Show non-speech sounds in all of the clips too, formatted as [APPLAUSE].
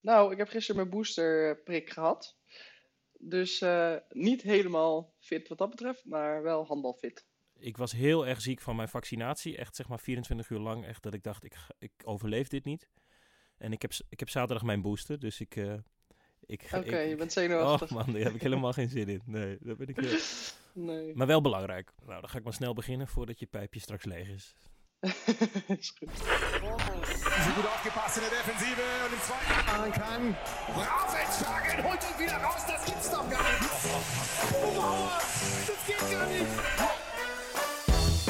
Nou, ik heb gisteren mijn boosterprik gehad. Dus uh, niet helemaal fit wat dat betreft, maar wel handbalfit. Ik was heel erg ziek van mijn vaccinatie. Echt zeg maar 24 uur lang. Echt dat ik dacht, ik, ik overleef dit niet. En ik heb, ik heb zaterdag mijn booster, dus ik... Uh, Oké, je bent zenuwachtig. Oh man, daar heb ik helemaal geen zin in. Nee, dat ben ik heel... [LAUGHS] Nee. Maar wel belangrijk. Nou, dan ga ik maar snel beginnen voordat je pijpje straks leeg is. [LAUGHS] ist gut. Sie gut aufgepasst in der Defensive und im zweiten machen kann. Raufentschlagen, holt ihn wieder raus, das gibt's doch gar nicht. Oh, das geht gar nicht.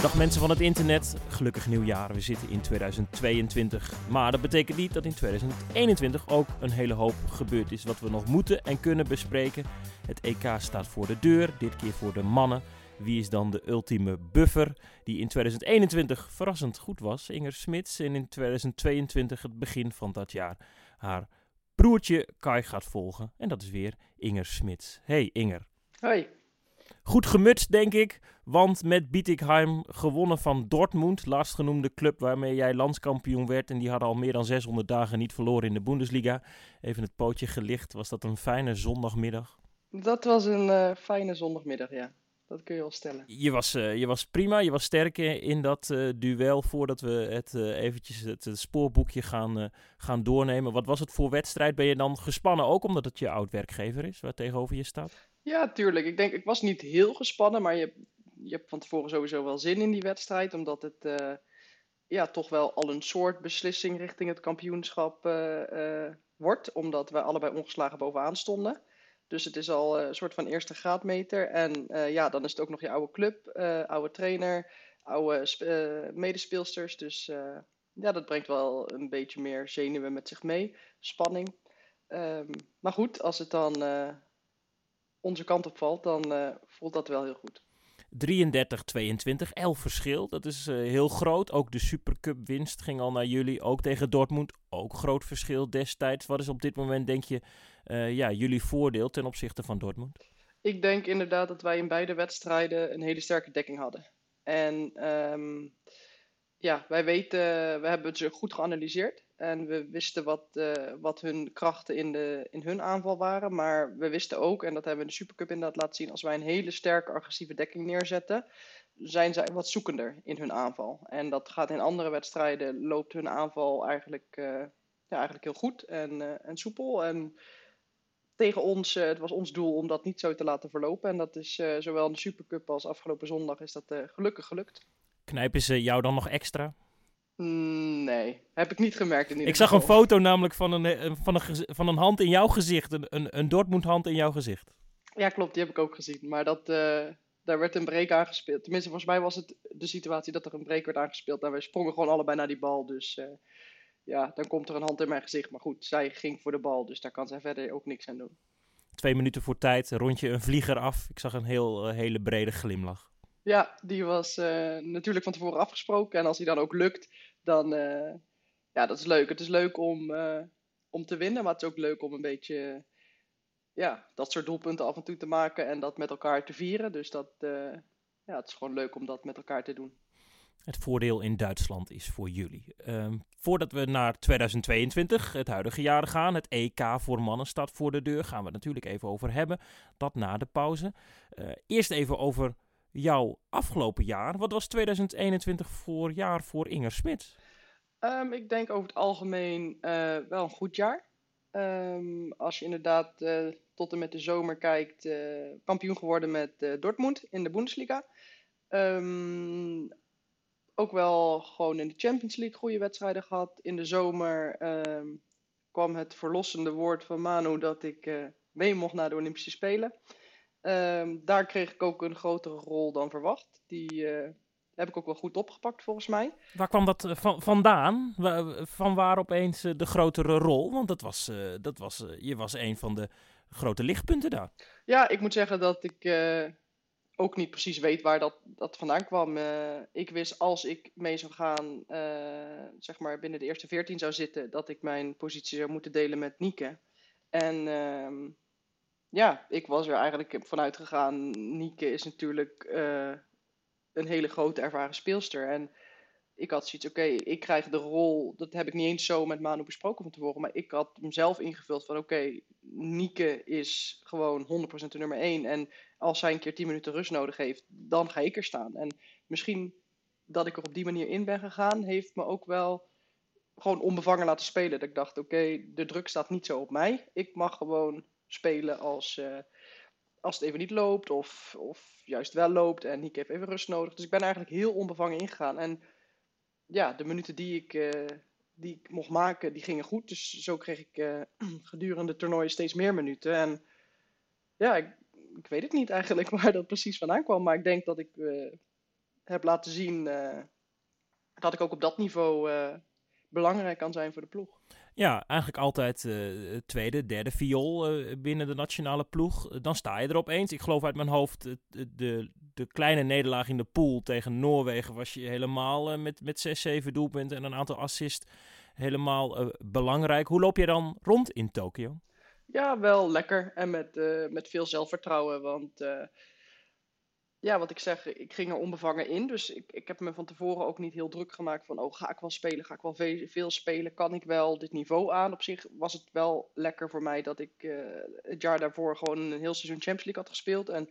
Dag mensen van het internet, gelukkig nieuwjaar. We zitten in 2022. Maar dat betekent niet dat in 2021 ook een hele hoop gebeurd is wat we nog moeten en kunnen bespreken. Het EK staat voor de deur, dit keer voor de mannen. Wie is dan de ultieme buffer die in 2021 verrassend goed was? Inger Smits en in 2022 het begin van dat jaar haar broertje Kai gaat volgen. En dat is weer Inger Smits. Hey Inger. Hoi. Goed gemutst, denk ik. Want met Bietigheim gewonnen van Dortmund, laatstgenoemde club waarmee jij landskampioen werd. En die hadden al meer dan 600 dagen niet verloren in de Bundesliga. Even het pootje gelicht. Was dat een fijne zondagmiddag? Dat was een uh, fijne zondagmiddag, ja. Dat kun je wel stellen. Je was, uh, je was prima, je was sterk in dat uh, duel voordat we het uh, eventjes het, het, spoorboekje gaan, gaan doornemen. Wat was het voor wedstrijd? Ben je dan gespannen ook omdat het je oud-werkgever is waar tegenover je staat? Ja, tuurlijk. Ik denk, ik was niet heel gespannen, maar je, je hebt van tevoren sowieso wel zin in die wedstrijd. Omdat het ja, toch wel al een soort beslissing richting het kampioenschap wordt. Omdat we allebei ongeslagen bovenaan stonden. Dus het is al een soort van eerste graadmeter. En uh, ja, dan is het ook nog je oude club, uh, oude trainer, oude medespeelsters. Dus ja, dat brengt wel een beetje meer zenuwen met zich mee, spanning. Um, maar goed, als het dan onze kant op valt, dan voelt dat wel heel goed. 33-22, 11 verschil. Dat is uh, heel groot. Ook de Supercup winst ging al naar jullie. Ook tegen Dortmund. Ook groot verschil destijds. Wat is op dit moment, denk je, uh, ja, jullie voordeel ten opzichte van Dortmund? Ik denk inderdaad dat wij in beide wedstrijden een hele sterke dekking hadden. En um, ja, wij weten, we hebben het goed geanalyseerd. En we wisten wat, uh, wat hun krachten in, de, in hun aanval waren. Maar we wisten ook, en dat hebben we in de Supercup inderdaad laten zien, als wij een hele sterke agressieve dekking neerzetten, zijn zij wat zoekender in hun aanval. En dat gaat in andere wedstrijden, loopt hun aanval eigenlijk, uh, ja, eigenlijk heel goed en, uh, en soepel. En tegen ons, het was ons doel om dat niet zo te laten verlopen. En dat is zowel in de Supercup als afgelopen zondag is dat gelukkig gelukt. Knijpen ze jou dan nog extra? Mm, nee, heb ik niet gemerkt. In ik zag een foto namelijk van een, eh, van een, van een hand in jouw gezicht. Een, een, een Dortmund hand in jouw gezicht. Ja, klopt. Die heb ik ook gezien. Maar dat, uh, daar werd een break aangespeeld. Tenminste, volgens mij was het de situatie dat er een break werd aangespeeld. En wij sprongen gewoon allebei naar die bal. Dus uh, ja, dan komt er een hand in mijn gezicht. Maar goed, zij ging voor de bal. Dus daar kan zij verder ook niks aan doen. Twee minuten voor tijd, rond je een vlieger af. Ik zag een heel, hele brede glimlach. Ja, die was natuurlijk van tevoren afgesproken. En als die dan ook lukt, dan uh, ja, dat is leuk. Het is leuk om, uh, om te winnen, maar het is ook leuk om een beetje ja, dat soort doelpunten af en toe te maken en dat met elkaar te vieren. Dus dat, uh, ja, het is gewoon leuk om dat met elkaar te doen. Het voordeel in Duitsland is voor jullie. Um, voordat we naar 2022, het huidige jaar, gaan, het EK voor mannen staat voor de deur. Gaan we het natuurlijk even over hebben. Dat na de pauze. Eerst even over jouw afgelopen jaar. Wat was 2021 voor jaar voor Inger Smit? Um, ik denk over het algemeen uh, wel een goed jaar. Um, als je inderdaad uh, tot en met de zomer kijkt, uh, kampioen geworden met Dortmund in de Bundesliga. Um, ook wel gewoon in de Champions League goede wedstrijden gehad. In de zomer kwam het verlossende woord van Manu dat ik mee mocht naar de Olympische Spelen. Um, daar kreeg ik ook een grotere rol dan verwacht. Die uh, heb ik ook wel goed opgepakt volgens mij. Waar kwam dat van, vandaan? Van waar opeens uh, de grotere rol? Want dat was, dat was, je was een van de grote lichtpunten daar. Ja, ik moet zeggen dat ik ook niet precies weet waar dat, dat vandaan kwam. ik wist als ik mee zou gaan, zeg maar binnen de eerste veertien zou zitten, dat ik mijn positie zou moeten delen met Nieke. En ehm, ja, ik was er eigenlijk vanuit gegaan. Nieke is natuurlijk uh, een hele grote ervaren speelster. En ik had zoiets, oké, ik krijg de rol. Dat heb ik niet eens zo met Manu besproken van tevoren. Maar ik had hem zelf ingevuld van, oké, okay, Nieke is gewoon 100% de nummer 1. En als zij een keer 10 minuten rust nodig heeft, dan ga ik er staan. En misschien dat ik er op die manier in ben gegaan, heeft me ook wel gewoon onbevangen laten spelen. Dat ik dacht, oké, de druk staat niet zo op mij. Ik mag gewoon spelen als, uh, als het even niet loopt of, of juist wel loopt en Nick heeft even rust nodig. Dus ik ben eigenlijk heel onbevangen ingegaan. En ja, de minuten die ik, uh, die ik mocht maken, die gingen goed. Dus zo kreeg ik uh, [CLEARS THROAT] gedurende het toernooi steeds meer minuten. En ja, ik, ik, weet het niet eigenlijk [LAUGHS] waar dat precies vandaan kwam. Maar ik denk dat ik heb laten zien dat ik ook op dat niveau belangrijk kan zijn voor de ploeg. Ja, eigenlijk altijd uh, tweede, derde viool uh, binnen de nationale ploeg. Dan sta je er opeens. Ik geloof uit mijn hoofd, de, de kleine nederlaag in de pool tegen Noorwegen was je helemaal met, met 6, 7 doelpunten en een aantal assists helemaal belangrijk. Hoe loop je dan rond in Tokio? Ja, wel lekker en met, met veel zelfvertrouwen, want ja, wat ik zeg, ik ging er onbevangen in. Dus ik, ik heb me van tevoren ook niet heel druk gemaakt van, oh, ga ik wel spelen? Ga ik wel veel, spelen? Kan ik wel dit niveau aan? Op zich was het wel lekker voor mij dat ik uh, het jaar daarvoor gewoon een heel seizoen Champions League had gespeeld. En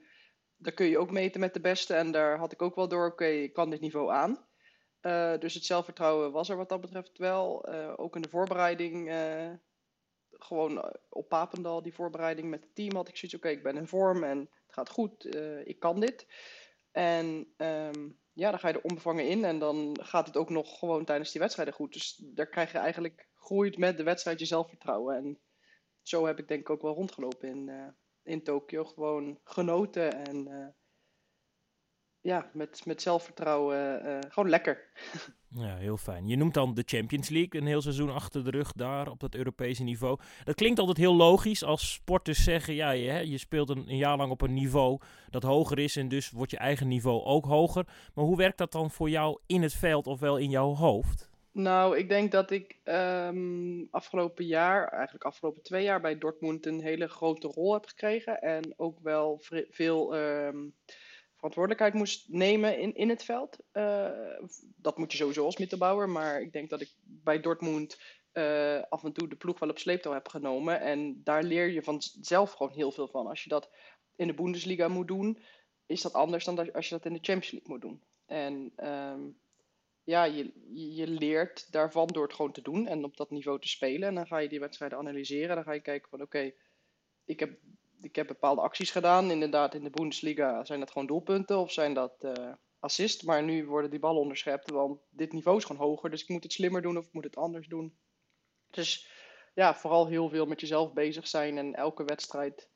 daar kun je ook meten met de beste. En daar had ik ook wel door, oké, ik kan dit niveau aan. Uh, dus het zelfvertrouwen was er wat dat betreft wel. Uh, ook in de voorbereiding, gewoon op Papendal, die voorbereiding met het team, had ik zoiets, oké, ik ben in vorm en gaat goed, uh, ik kan dit. En um, ja, dan ga je er onbevangen in en dan gaat het ook nog gewoon tijdens die wedstrijden goed. Dus daar krijg je eigenlijk, groeit met de wedstrijd je zelfvertrouwen. En zo heb ik denk ik ook wel rondgelopen in, uh, in Tokio. Gewoon genoten en uh, ja, met, met zelfvertrouwen gewoon lekker. Ja, heel fijn. Je noemt dan de Champions League, een heel seizoen achter de rug daar op dat Europese niveau. Dat klinkt altijd heel logisch als sporters zeggen, ja, je, je speelt een, een, jaar lang op een niveau dat hoger is en dus wordt je eigen niveau ook hoger. Maar hoe werkt dat dan voor jou in het veld of wel in jouw hoofd? Nou, ik denk dat ik um, afgelopen jaar, eigenlijk afgelopen twee jaar bij Dortmund een hele grote rol heb gekregen. En ook wel veel... Um, verantwoordelijkheid moest nemen in, in het veld. Uh, dat moet je sowieso als middenbouwer. Maar ik denk dat ik bij Dortmund uh, af en toe de ploeg wel op sleeptouw heb genomen. En daar leer je vanzelf gewoon heel veel van. Als je dat in de Bundesliga moet doen, is dat anders dan als je dat in de Champions League moet doen. En um, ja, je, je leert daarvan door het gewoon te doen en op dat niveau te spelen. En dan ga je die wedstrijden analyseren. Dan ga je kijken van oké, ik heb ik heb bepaalde acties gedaan. Inderdaad, in de Bundesliga zijn dat gewoon doelpunten of zijn dat uh. Maar nu worden die ballen onderschept, want dit niveau is gewoon hoger. Dus ik moet het slimmer doen of ik moet het anders doen. Dus ja, vooral heel veel met jezelf bezig zijn en elke wedstrijd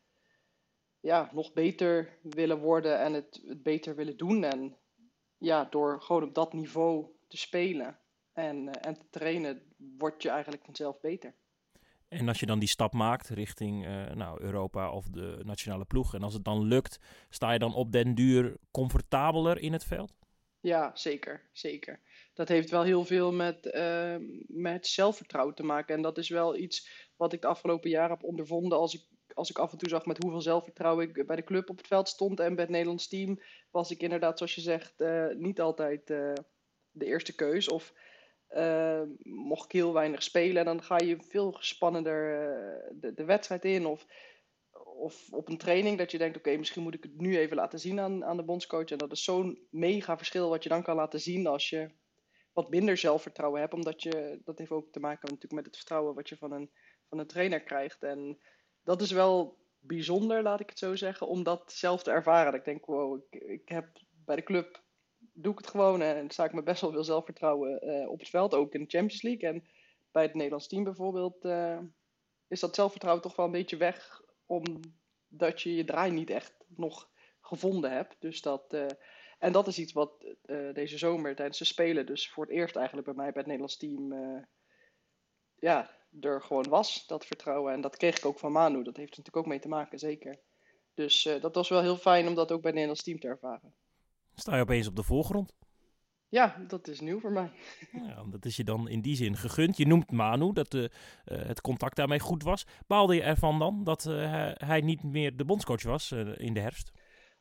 ja, nog beter willen worden en het, het beter willen doen. En ja, door gewoon op dat niveau te spelen en, uh, en te trainen, word je eigenlijk vanzelf beter. En als je dan die stap maakt richting uh, nou, Europa of de nationale ploeg, en als het dan lukt, sta je dan op den duur comfortabeler in het veld? Ja, zeker. zeker. Dat heeft wel heel veel met, uh, met zelfvertrouwen te maken. En dat is wel iets wat ik de afgelopen jaren heb ondervonden. Als ik, als ik af en toe zag met hoeveel zelfvertrouwen ik bij de club op het veld stond en bij het Nederlands team, was ik inderdaad, zoals je zegt, uh, niet altijd de eerste keus. Of uh, mocht ik heel weinig spelen. En dan ga je veel gespannender uh, de, de, wedstrijd in. Of, of op een training dat je denkt, oké, misschien moet ik het nu even laten zien aan, aan de bondscoach. En dat is zo'n mega verschil wat je dan kan laten zien als je wat minder zelfvertrouwen hebt. Omdat je, dat heeft ook te maken natuurlijk met het vertrouwen wat je van een, van een trainer krijgt. En dat is wel bijzonder, laat ik het zo zeggen, om dat zelf te ervaren. Dat ik denk, wow, ik, ik heb bij de club doe ik het gewoon en sta ik me best wel veel zelfvertrouwen uh, op het veld, ook in de Champions League. En bij het Nederlands team bijvoorbeeld uh, is dat zelfvertrouwen toch wel een beetje weg, omdat je je draai niet echt nog gevonden hebt. Dus dat, en dat is iets wat deze zomer tijdens de Spelen, dus voor het eerst eigenlijk bij mij bij het Nederlands team, ja, er gewoon was, dat vertrouwen. En dat kreeg ik ook van Manu, dat heeft er natuurlijk ook mee te maken, zeker. Dus dat was wel heel fijn om dat ook bij het Nederlands team te ervaren. Sta je opeens op de voorgrond? Ja, dat is nieuw voor mij. [LAUGHS] Ja, dat is je dan in die zin gegund. Je noemt Manu, dat uh, het contact daarmee goed was. Baalde je ervan dan dat uh, hij niet meer de bondscoach was uh, in de herfst?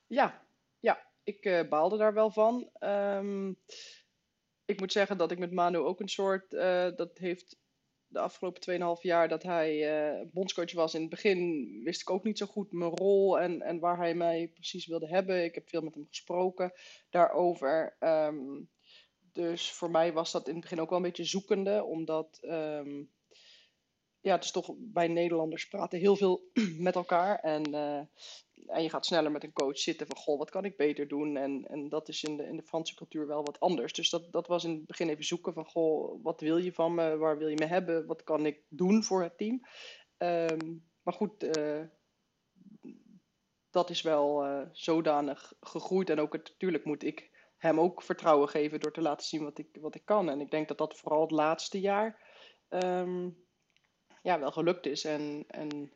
Ja, ja ik baalde daar wel van. Um, ik moet zeggen dat ik met Manu ook een soort, dat heeft de afgelopen 2,5 jaar dat hij uh, bondscoach was. In het begin wist ik ook niet zo goed mijn rol en, en waar hij mij precies wilde hebben. Ik heb veel met hem gesproken daarover. Um, dus voor mij was dat in het begin ook wel een beetje zoekende, omdat um, ja, het is toch bij Nederlanders praten heel veel [CLEARS THROAT] met elkaar. En, uh, en je gaat sneller met een coach zitten van, goh, wat kan ik beter doen? En, en dat is in de, in de Franse cultuur wel wat anders. Dus dat, dat was in het begin even zoeken van, goh, wat wil je van me? Waar wil je me hebben? Wat kan ik doen voor het team? Um, maar goed, uh, dat is wel uh, zodanig gegroeid. En ook het, natuurlijk moet ik hem ook vertrouwen geven door te laten zien wat ik, wat ik kan. En ik denk dat dat vooral het laatste jaar... Um, ja, wel gelukt is. En, en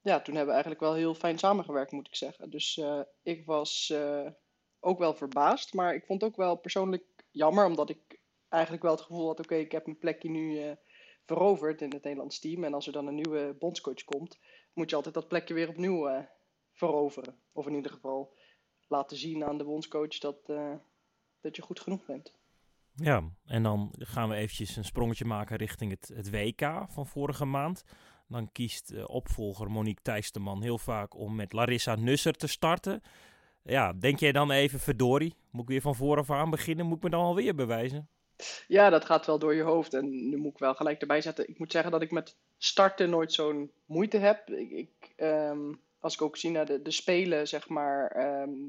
ja, toen hebben we eigenlijk wel heel fijn samengewerkt, moet ik zeggen. Dus uh, ik was uh, ook wel verbaasd, maar ik vond het ook wel persoonlijk jammer, omdat ik eigenlijk wel het gevoel had: oké, ik heb mijn plekje nu uh, veroverd in het Nederlands team. En als er dan een nieuwe bondscoach komt, moet je altijd dat plekje weer opnieuw veroveren. Of in ieder geval laten zien aan de bondscoach dat, dat je goed genoeg bent. Ja, en dan gaan we eventjes een sprongetje maken richting het, WK van vorige maand. Dan kiest uh, opvolger Monique Thijsterman heel vaak om met Larissa Nusser te starten. Ja, denk jij dan even, verdorie, moet ik weer van vooraf aan beginnen? Moet ik me dan alweer bewijzen? Ja, dat gaat wel door je hoofd. En nu moet ik wel gelijk erbij zetten. Ik moet zeggen dat ik met starten nooit zo'n moeite heb. Ik, ik um, als ik ook zie naar de, de spelen, zeg maar... Um,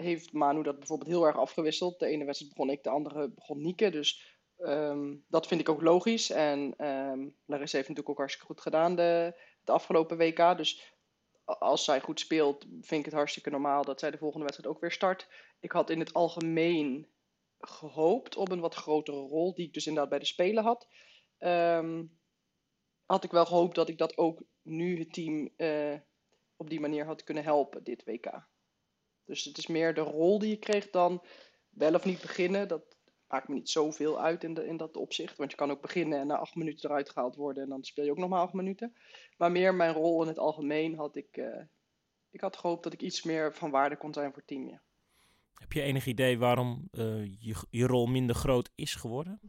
heeft Manu dat bijvoorbeeld heel erg afgewisseld. De ene wedstrijd begon ik, de andere begon Nieke. Dus um, dat vind ik ook logisch. En um, Larissa heeft natuurlijk ook hartstikke goed gedaan de, afgelopen WK. Dus als zij goed speelt, vind ik het hartstikke normaal dat zij de volgende wedstrijd ook weer start. Ik had in het algemeen gehoopt op een wat grotere rol, die ik dus inderdaad bij de Spelen had. Um, had ik wel gehoopt dat ik dat ook nu het team uh, op die manier had kunnen helpen, dit WK. Dus het is meer de rol die je kreeg dan wel of niet beginnen. Dat maakt me niet zoveel uit in, de, in dat opzicht. Want je kan ook beginnen en na acht minuten eruit gehaald worden. En dan speel je ook nog maar acht minuten. Maar meer mijn rol in het algemeen had ik... Uh, ik had gehoopt dat ik iets meer van waarde kon zijn voor het team. Ja. Heb je enig idee waarom uh, je, je rol minder groot is geworden?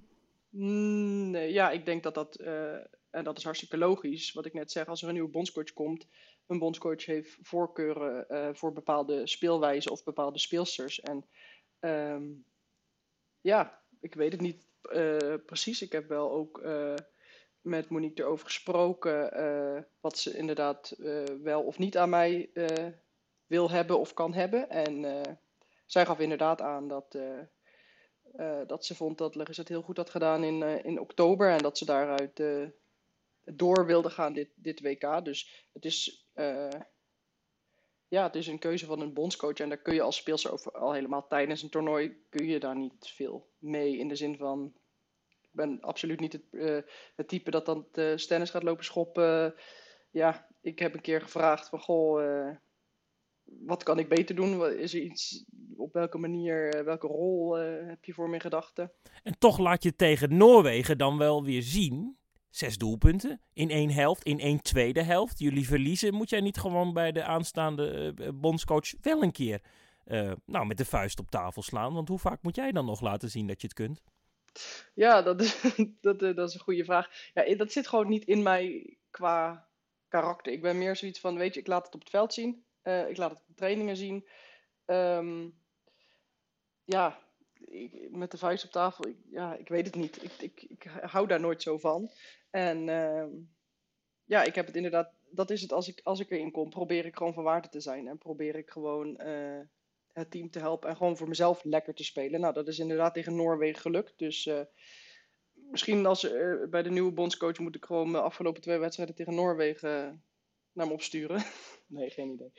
Mm, nee, ja, ik denk dat dat... Uh, en dat is hartstikke logisch. Wat ik net zeg, als er een nieuwe bondscoach komt een bondscoach heeft voorkeuren uh, voor bepaalde speelwijzen of bepaalde speelsters. En um, ja, ik weet het niet uh, precies. Ik heb wel ook uh, met Monique erover gesproken wat ze inderdaad wel of niet aan mij wil hebben of kan hebben. En zij gaf inderdaad aan dat, dat ze vond dat Legis het heel goed had gedaan in, in oktober en dat ze daaruit door wilde gaan dit, dit WK. Dus het is, ja, het is een keuze van een bondscoach. En daar kun je als speelster over, al helemaal tijdens een toernooi kun je daar niet veel mee. In de zin van, ik ben absoluut niet het, uh, het type dat dan stennis gaat lopen schoppen. ja, ik heb een keer gevraagd van, goh, uh, wat kan ik beter doen? Is er iets, op welke manier, welke rol heb je voor me in gedachten? En toch laat je tegen Noorwegen dan wel weer zien zes doelpunten in één helft, in één tweede helft. Jullie verliezen. Moet jij niet gewoon bij de aanstaande uh, bondscoach wel een keer uh, nou, met de vuist op tafel slaan? Want hoe vaak moet jij dan nog laten zien dat je het kunt? Ja, dat is, [LAUGHS] dat, is een goede vraag. Ja, dat zit gewoon niet in mij qua karakter. Ik ben meer zoiets van, weet je, ik laat het op het veld zien. ik laat het op trainingen zien. Um, ja, met de vuist op tafel, ik, ja, ik weet het niet. Ik, ik, ik hou daar nooit zo van. En uh, ja, ik heb het inderdaad, dat is het als ik, als ik erin kom, probeer ik gewoon van waarde te zijn. En probeer ik gewoon uh, het team te helpen en gewoon voor mezelf lekker te spelen. Nou, dat is inderdaad tegen Noorwegen gelukt. Dus uh, misschien als uh, bij de nieuwe bondscoach moet ik gewoon de afgelopen twee wedstrijden tegen Noorwegen naar me opsturen. [LAUGHS] nee, geen idee.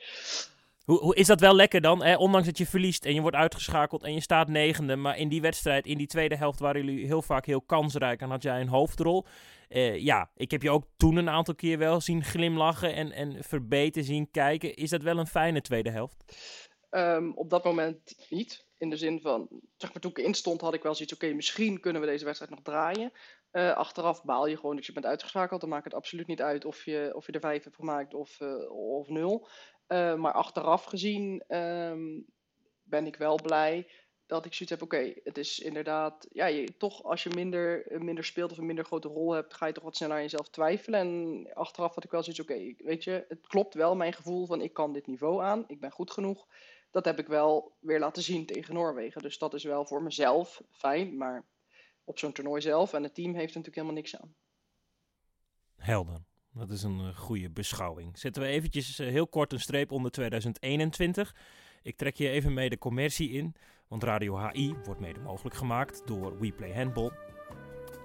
Hoe, is dat wel lekker dan? Hè? Ondanks dat je verliest en je wordt uitgeschakeld en je staat negende. Maar in die wedstrijd, in die tweede helft, waren jullie heel vaak heel kansrijk. En had jij een hoofdrol. Uh, ja, ik heb je ook toen een aantal keer wel zien glimlachen en, en verbeten zien kijken. Is dat wel een fijne tweede helft? Um, op dat moment niet. In de zin van, zeg maar, toen ik instond had ik wel zoiets, oké, misschien kunnen we deze wedstrijd nog draaien. Uh, achteraf baal je gewoon dat je bent uitgeschakeld. Dan maakt het absoluut niet uit of je, of je er vijf hebt gemaakt of, uh, of nul. Uh, maar achteraf gezien um, ben ik wel blij dat ik zoiets heb, oké, het is inderdaad, ja, je, toch als je minder, minder speelt of een minder grote rol hebt, ga je toch wat sneller aan jezelf twijfelen. En achteraf had ik wel zoiets, oké, weet je, het klopt wel, mijn gevoel van ik kan dit niveau aan, ik ben goed genoeg. Dat heb ik wel weer laten zien tegen Noorwegen. Dus dat is wel voor mezelf fijn, maar op zo'n toernooi zelf en het team heeft er natuurlijk helemaal niks aan. Helder. Dat is een uh, goede beschouwing. Zetten we eventjes uh, heel kort een streep onder 2021. Ik trek je even mee de commercie in, want Radio HI wordt mede mogelijk gemaakt door WePlay Handball.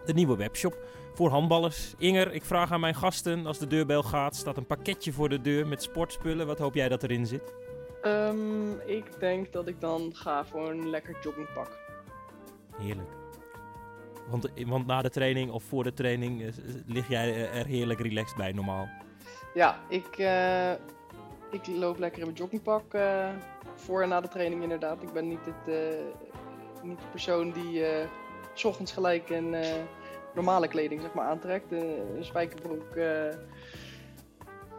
De nieuwe webshop voor handballers. Inger, ik vraag aan mijn gasten, als de deurbel gaat, staat een pakketje voor de deur met sportspullen. Wat hoop jij dat erin zit? Um, ik denk dat ik dan ga voor een lekker joggingpak. Heerlijk. Want, want na de training of voor de training uh, lig jij er heerlijk relaxed bij normaal? Ja, ik, uh, ik loop lekker in mijn joggingpak voor en na de training inderdaad. Ik ben niet, het, niet de persoon die s ochtends gelijk een normale kleding zeg maar, aantrekt. een spijkerbroek.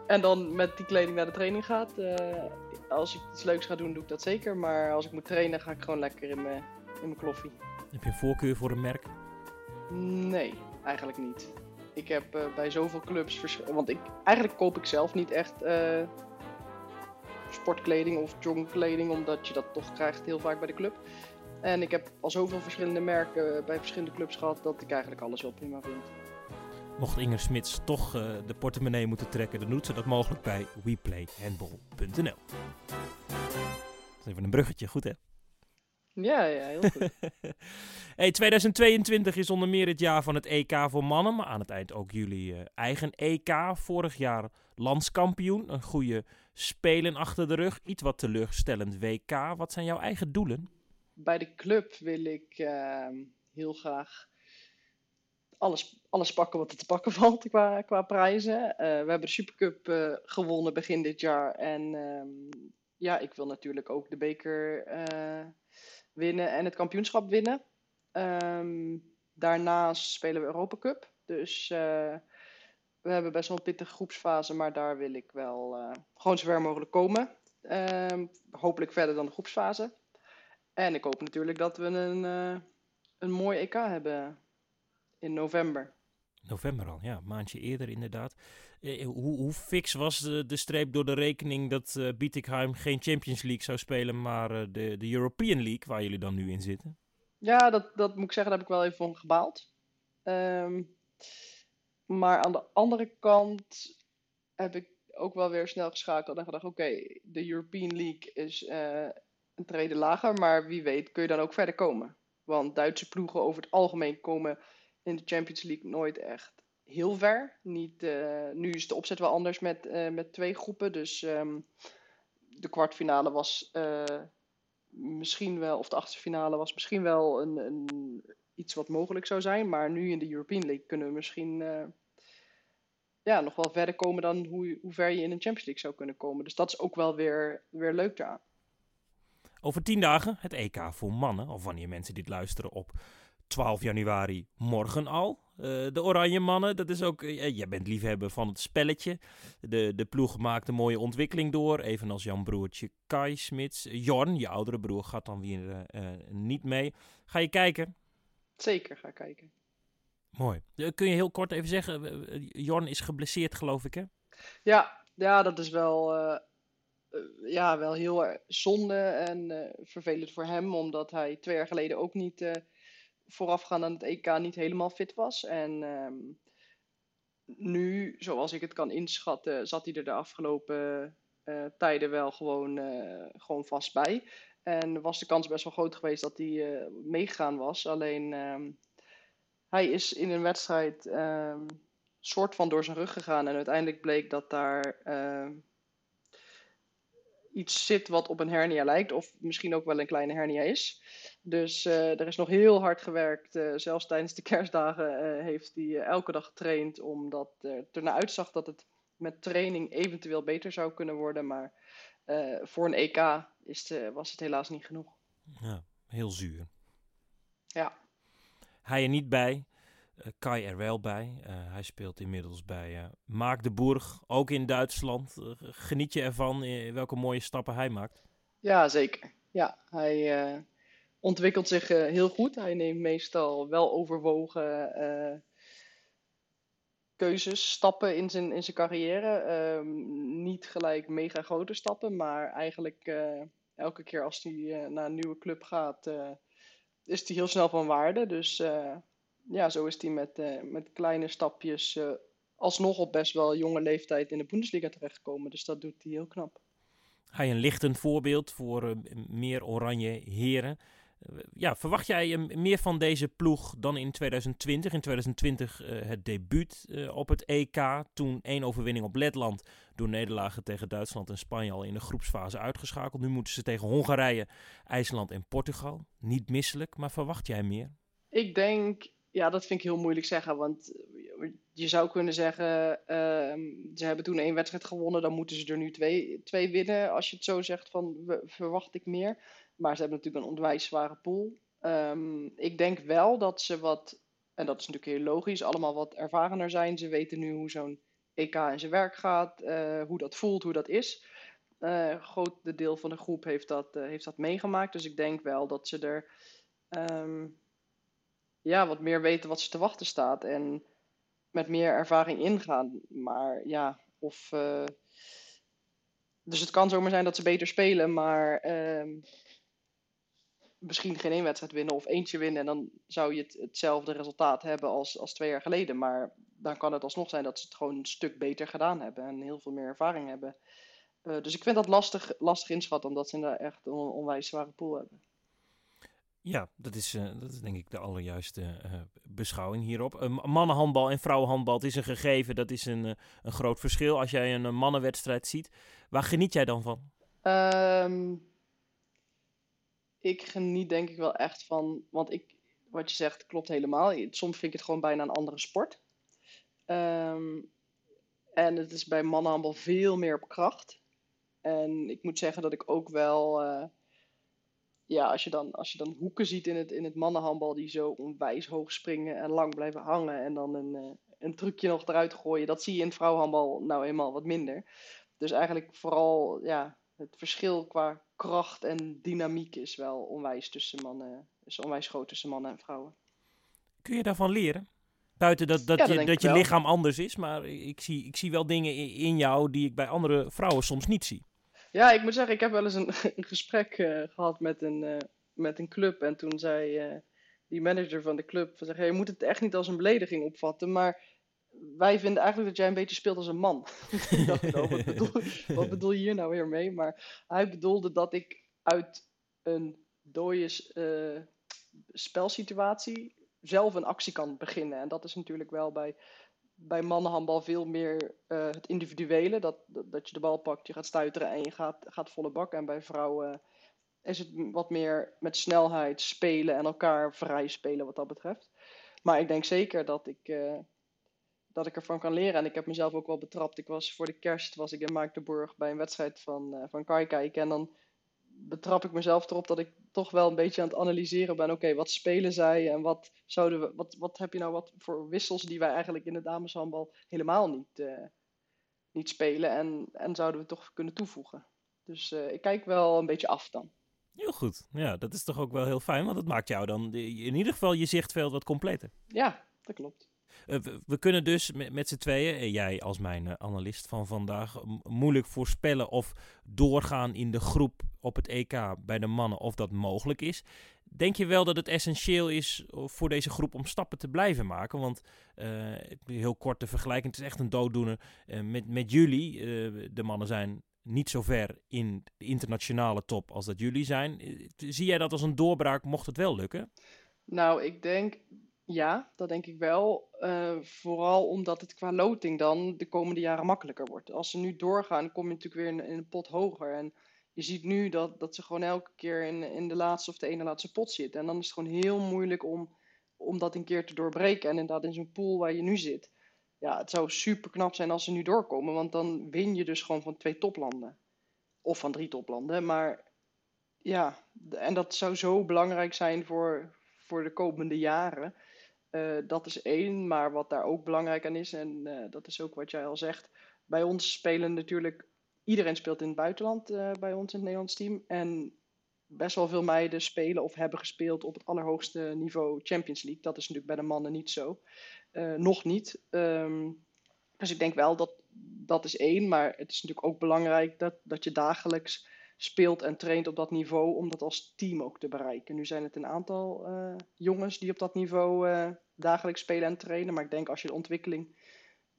en dan met die kleding naar de training gaat. als ik iets leuks ga doen, doe ik dat zeker. Maar als ik moet trainen, ga ik gewoon lekker in mijn, in mijn kloffie. Heb je een voorkeur voor een merk? Nee, eigenlijk niet. Ik heb uh, bij zoveel clubs, want ik, eigenlijk koop ik zelf niet echt uh, sportkleding of joggingkleding, omdat je dat toch krijgt heel vaak bij de club. En ik heb al zoveel verschillende merken bij verschillende clubs gehad dat ik eigenlijk alles wel prima vind. Mocht Inger Smits toch de portemonnee moeten trekken, dan doet ze dat mogelijk bij weplayhandball.nl. Is even een bruggetje, goed hè? Ja, ja, heel goed. [LAUGHS] hey, 2022 is onder meer het jaar van het EK voor mannen, maar aan het eind ook jullie uh, eigen EK. Vorig jaar landskampioen, een goede spelen achter de rug, iets wat teleurstellend WK. Wat zijn jouw eigen doelen? Bij de club wil ik uh, heel graag alles, alles pakken wat er te pakken [LAUGHS] valt qua, qua prijzen. Uh, we hebben de Supercup uh, gewonnen begin dit jaar en ehm, ja, ik wil natuurlijk ook de beker winnen en het kampioenschap winnen. Um, daarnaast spelen we Europa Cup. Dus uh, we hebben best wel een pittige groepsfase, maar daar wil ik wel uh, gewoon zo ver mogelijk komen. Um, hopelijk verder dan de groepsfase. En ik hoop natuurlijk dat we een, uh, een mooi EK hebben in november. November al, ja, maandje eerder inderdaad. Eh, hoe, hoe fix was de, streep door de rekening dat uh, Bietigheim geen Champions League zou spelen, maar de, de European League, waar jullie dan nu in zitten? Ja, dat, dat moet ik zeggen, daar heb ik wel even van gebaald. Um, maar aan de andere kant heb ik ook wel weer snel geschakeld en gedacht: oké, de European League is een trede lager, maar wie weet kun je dan ook verder komen. Want Duitse ploegen over het algemeen komen in de Champions League nooit echt heel ver. Niet, uh, nu is de opzet wel anders met, uh, met twee groepen. Dus um, de kwartfinale was uh, misschien wel, of de achtste finale was misschien wel een, een, iets wat mogelijk zou zijn. Maar nu in de European League kunnen we misschien ja, nog wel verder komen dan hoe, hoe ver je in een Champions League zou kunnen komen. Dus dat is ook wel weer, weer leuk daaraan. Over tien dagen het EK voor mannen, of wanneer mensen dit luisteren op 12 januari morgen al. Uh, de Oranje Mannen, dat is ook. Uh, jij bent liefhebber van het spelletje. De, de ploeg maakt een mooie ontwikkeling door. Evenals Jan broertje Kai Smits. Jorn, je oudere broer, gaat dan weer niet mee. Ga je kijken? Zeker, ga kijken. Mooi. kun je heel kort even zeggen? Jorn is geblesseerd, geloof ik, hè? Ja, ja dat is wel. ja, wel heel zonde en vervelend voor hem, omdat hij twee jaar geleden ook niet voorafgaand aan het EK niet helemaal fit was. En um, nu, zoals ik het kan inschatten, zat hij er de afgelopen uh, tijden wel gewoon, uh, gewoon vast bij. En was de kans best wel groot geweest dat hij uh, meegegaan was. Alleen um, hij is in een wedstrijd um, soort van door zijn rug gegaan. En uiteindelijk bleek dat daar iets zit wat op een hernia lijkt. Of misschien ook wel een kleine hernia is. Dus uh, er is nog heel hard gewerkt. Uh, zelfs tijdens de kerstdagen uh, heeft hij elke dag getraind. Omdat het ernaar uitzag dat het met training eventueel beter zou kunnen worden. Maar voor een EK is was het helaas niet genoeg. Ja, heel zuur. Ja. Hij er niet bij. Kai er wel bij. hij speelt inmiddels bij Maak de Bourg, ook in Duitsland. geniet je ervan? welke mooie stappen hij maakt? Ja, zeker. Ja, hij ontwikkelt zich heel goed. Hij neemt meestal wel overwogen keuzes, stappen in zijn, in zijn carrière. Ehm, niet gelijk mega grote stappen, maar eigenlijk uh, elke keer als hij naar een nieuwe club gaat, is hij heel snel van waarde. Dus ja, zo is hij met, met kleine stapjes alsnog op best wel jonge leeftijd in de Bundesliga terechtgekomen. Dus dat doet hij heel knap. Hij een lichtend voorbeeld voor meer oranje heren ja, verwacht jij meer van deze ploeg dan in 2020? In 2020 uh, het debuut uh, op het EK. Toen één overwinning op Letland. Door nederlagen tegen Duitsland en Spanje al in de groepsfase uitgeschakeld. Nu moeten ze tegen Hongarije, IJsland en Portugal. Niet misselijk, maar verwacht jij meer? Ik denk, ja, dat vind ik heel moeilijk zeggen. Want je zou kunnen zeggen, uh, ze hebben toen één wedstrijd gewonnen. Dan moeten ze er nu twee, twee winnen. Als je het zo zegt van, verwacht ik meer. Maar ze hebben natuurlijk een onwijs zware pool. Ehm, ik denk wel dat ze wat, en dat is natuurlijk heel logisch, allemaal wat ervarener zijn. Ze weten nu hoe zo'n EK in zijn werk gaat, uh, hoe dat voelt, hoe dat is. Uh, een groot deel van de groep heeft dat, uh, heeft dat meegemaakt. Dus ik denk wel dat ze er um, ja, wat meer weten wat ze te wachten staat. En met meer ervaring ingaan. Maar ja, of. dus het kan zomaar zijn dat ze beter spelen, maar. Misschien geen één wedstrijd winnen of eentje winnen. En dan zou je het, hetzelfde resultaat hebben als, als twee jaar geleden. Maar dan kan het alsnog zijn dat ze het gewoon een stuk beter gedaan hebben. En heel veel meer ervaring hebben. Uh, dus ik vind dat lastig, lastig inschatten, omdat ze daar echt een onwijs zware pool hebben. Ja, dat is, uh, dat is denk ik de allerjuiste uh, beschouwing hierop. mannenhandbal en vrouwenhandbal, het is een gegeven, dat is een, een groot verschil. Als jij een mannenwedstrijd ziet, waar geniet jij dan van? Um, ik geniet denk ik wel echt van, want ik, wat je zegt klopt helemaal. Soms vind ik het gewoon bijna een andere sport. Um, en het is bij mannenhandbal veel meer op kracht. En ik moet zeggen dat ik ook wel, uh, ja, als je, dan, als je dan hoeken ziet in het, in het mannenhandbal die zo onwijs hoog springen en lang blijven hangen en dan een, uh, een trucje nog eruit gooien, dat zie je in het vrouwenhandbal nou eenmaal wat minder. Dus eigenlijk vooral, ja, het verschil qua kracht en dynamiek is wel onwijs tussen mannen, is onwijs groot tussen mannen en vrouwen. Kun je daarvan leren? Buiten dat, dat, je, dat je lichaam anders is, maar ik zie, ik zie wel dingen in jou die ik bij andere vrouwen soms niet zie. Ja, ik moet zeggen, ik heb wel eens een, [LAUGHS] een gesprek uh, gehad met een, uh, met een club. En toen zei uh, die manager van de club: van, Je moet het echt niet als een belediging opvatten, maar wij vinden eigenlijk dat jij een beetje speelt als een man. [LAUGHS] wat, bedoel, je hier nou weer mee? Maar hij bedoelde dat ik uit een dode uh, spelsituatie zelf een actie kan beginnen. En dat is natuurlijk wel bij, bij mannenhandbal veel meer uh, het individuele. Dat, dat, je de bal pakt, je gaat stuiteren en je gaat, gaat volle bak. En bij vrouwen is het wat meer met snelheid spelen en elkaar vrij spelen wat dat betreft. Maar ik denk zeker dat ik... Uh, dat ik ervan kan leren. En ik heb mezelf ook wel betrapt. Ik was voor de kerst was ik in Magdeburg bij een wedstrijd van, uh, van Kai kijken. En dan betrap ik mezelf erop dat ik toch wel een beetje aan het analyseren ben. Oké, wat spelen zij en wat, zouden we, wat, wat heb je nou wat voor wissels die wij eigenlijk in de dameshandbal helemaal niet, uh, niet spelen. En, en zouden we toch kunnen toevoegen. Dus uh, ik kijk wel een beetje af dan. Heel goed. Ja, dat is toch ook wel heel fijn, want dat maakt jou dan in ieder geval je zichtveld wat completer. Ja, dat klopt. Uh, we, kunnen dus met, met z'n tweeën, jij als mijn uh, analist van vandaag, moeilijk voorspellen of doorgaan in de groep op het EK bij de mannen, of dat mogelijk is. Denk je wel dat het essentieel is voor deze groep om stappen te blijven maken? Want heel kort te vergelijken, het is echt een dooddoener met, met jullie. de mannen zijn niet zo ver in de internationale top als dat jullie zijn. Zie jij dat als een doorbraak, mocht het wel lukken? Nou, ik denk ja, dat denk ik wel. Uh, vooral omdat het qua loting dan de komende jaren makkelijker wordt. Als ze nu doorgaan, kom je natuurlijk weer in, in een pot hoger. En je ziet nu dat, dat ze gewoon elke keer in, in de laatste of de ene laatste pot zitten. En dan is het gewoon heel moeilijk om, om dat een keer te doorbreken. En inderdaad in zo'n pool waar je nu zit. Ja, het zou super knap zijn als ze nu doorkomen. Want dan win je dus gewoon van twee toplanden. Of van drie toplanden. Maar ja, en dat zou zo belangrijk zijn voor, voor de komende jaren. Uh, dat is één, maar wat daar ook belangrijk aan is, en uh, dat is ook wat jij al zegt. Bij ons spelen natuurlijk, iedereen speelt in het buitenland uh, bij ons in het Nederlands team. En best wel veel meiden spelen of hebben gespeeld op het allerhoogste niveau Champions League. Dat is natuurlijk bij de mannen niet zo. Nog niet. Um, dus ik denk wel dat dat is één. Maar het is natuurlijk ook belangrijk dat, dat je dagelijks speelt en traint op dat niveau. Om dat als team ook te bereiken. Nu zijn het een aantal uh, jongens die op dat niveau uh, dagelijks spelen en trainen. Maar ik denk als je de ontwikkeling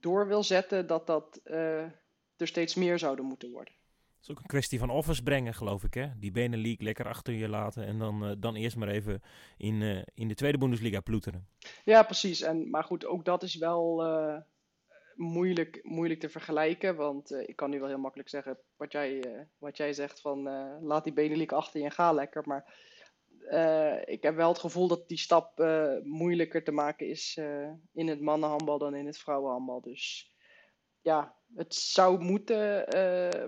door wil zetten, dat dat er steeds meer zouden moeten worden. Het is ook een kwestie van offers brengen, geloof ik. Hè? Die Benelink lekker achter je laten en dan, uh, dan eerst maar even in, uh, in de tweede Bundesliga ploeteren. Ja, precies. En, maar goed, ook dat is wel uh, moeilijk, moeilijk te vergelijken. Want ik kan nu wel heel makkelijk zeggen wat jij, wat jij zegt van laat die Benelink achter je en ga lekker. Maar ik heb wel het gevoel dat die stap moeilijker te maken is in het mannenhandbal dan in het vrouwenhandbal. Dus ja, het zou moeten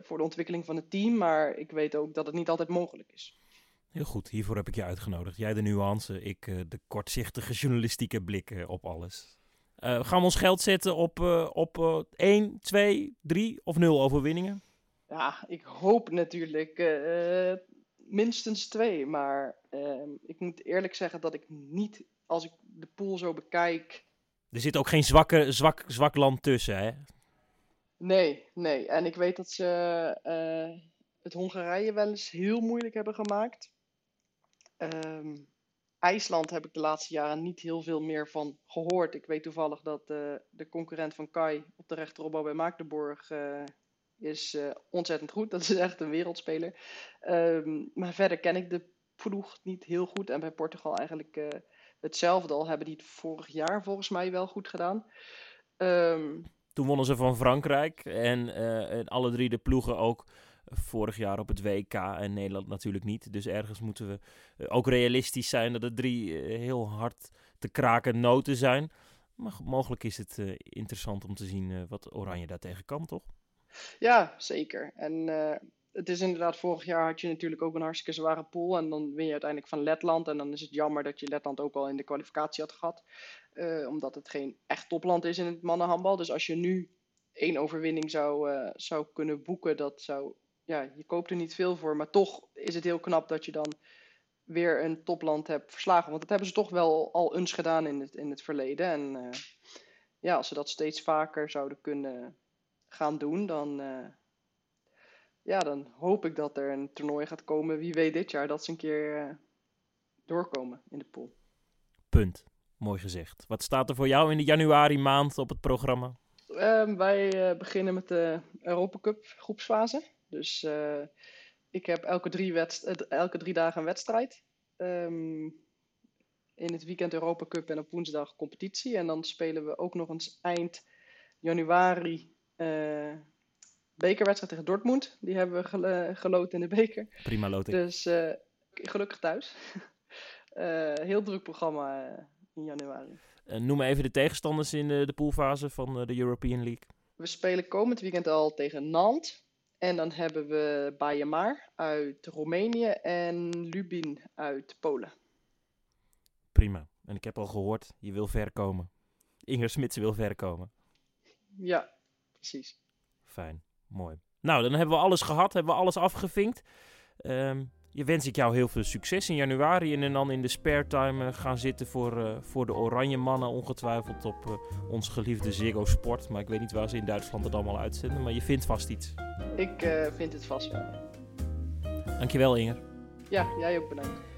voor de ontwikkeling van het team, maar ik weet ook dat het niet altijd mogelijk is. Heel goed, hiervoor heb ik je uitgenodigd. Jij de nuance, ik de kortzichtige journalistieke blik op alles. Gaan we ons geld zetten op, op 1, 2, 3 of 0 overwinningen? Ja, ik hoop natuurlijk minstens 2, maar ehm, ik moet eerlijk zeggen dat ik niet, als ik de pool zo bekijk... Er zit ook geen zwakke, zwak, zwak land tussen, hè? Nee, nee. En ik weet dat ze uh, het Hongarije wel eens heel moeilijk hebben gemaakt. Um, IJsland heb ik de laatste jaren niet heel veel meer van gehoord. Ik weet toevallig dat uh, de concurrent van Kai op de rechteropbouw bij Maagdenborg uh, is ontzettend goed. Dat is [LAUGHS] echt een wereldspeler. Um, maar verder ken ik de ploeg niet heel goed. En bij Portugal eigenlijk hetzelfde al. Hebben die het vorig jaar volgens mij wel goed gedaan. Um, toen wonnen ze van Frankrijk. En alle drie de ploegen ook vorig jaar op het WK en Nederland natuurlijk niet. Dus ergens moeten we uh, ook realistisch zijn dat het drie uh, heel hard te kraken noten zijn. Maar mogelijk is het interessant om te zien wat Oranje daartegen kan, toch? Ja, zeker. En het is inderdaad, vorig jaar had je natuurlijk ook een hartstikke zware pool. En dan win je uiteindelijk van Letland. En dan is het jammer dat je Letland ook al in de kwalificatie had gehad. Omdat het geen echt topland is in het mannenhandbal. Dus als je nu één overwinning zou, zou kunnen boeken, dat zou. Ja, je koopt er niet veel voor. Maar toch is het heel knap dat je dan weer een topland hebt verslagen. Want dat hebben ze toch wel al eens gedaan in het, in het verleden. En uh, ja, als ze dat steeds vaker zouden kunnen gaan doen, dan ja, dan hoop ik dat er een toernooi gaat komen. Wie weet dit jaar dat ze een keer uh, doorkomen in de pool. Punt. Mooi gezegd. Wat staat er voor jou in de januari maand op het programma? Uh, wij beginnen met de Europa Cup groepsfase. Dus uh, ik heb elke drie, elke drie dagen een wedstrijd. Um, in het weekend Europa Cup en op woensdag competitie. En dan spelen we ook nog eens eind januari bekerwedstrijd tegen Dortmund. Die hebben we gel geloten in de beker. Prima loting. Dus uh, gelukkig thuis. uh, [LAUGHS] heel druk programma uh, in januari. noem even de tegenstanders in de, de poolfase van de European League. We spelen komend weekend al tegen Nantes. En dan hebben we Bayamar uit Roemenië en Lubin uit Polen. Prima. En ik heb al gehoord, je wil ver komen. Inger Smits wil ver komen. Ja, precies. Fijn. Mooi. Nou, dan hebben we alles gehad, hebben we alles afgevinkt. Um, je wens ik jou heel veel succes in januari en dan in de spare time uh, gaan zitten voor, uh, voor de Oranje Mannen. Ongetwijfeld op uh, ons geliefde Ziggo Sport. Maar ik weet niet waar ze in Duitsland het allemaal uitzenden. Maar je vindt vast iets. Ik vind het vast wel. Dankjewel Inger. Ja, jij ook bedankt.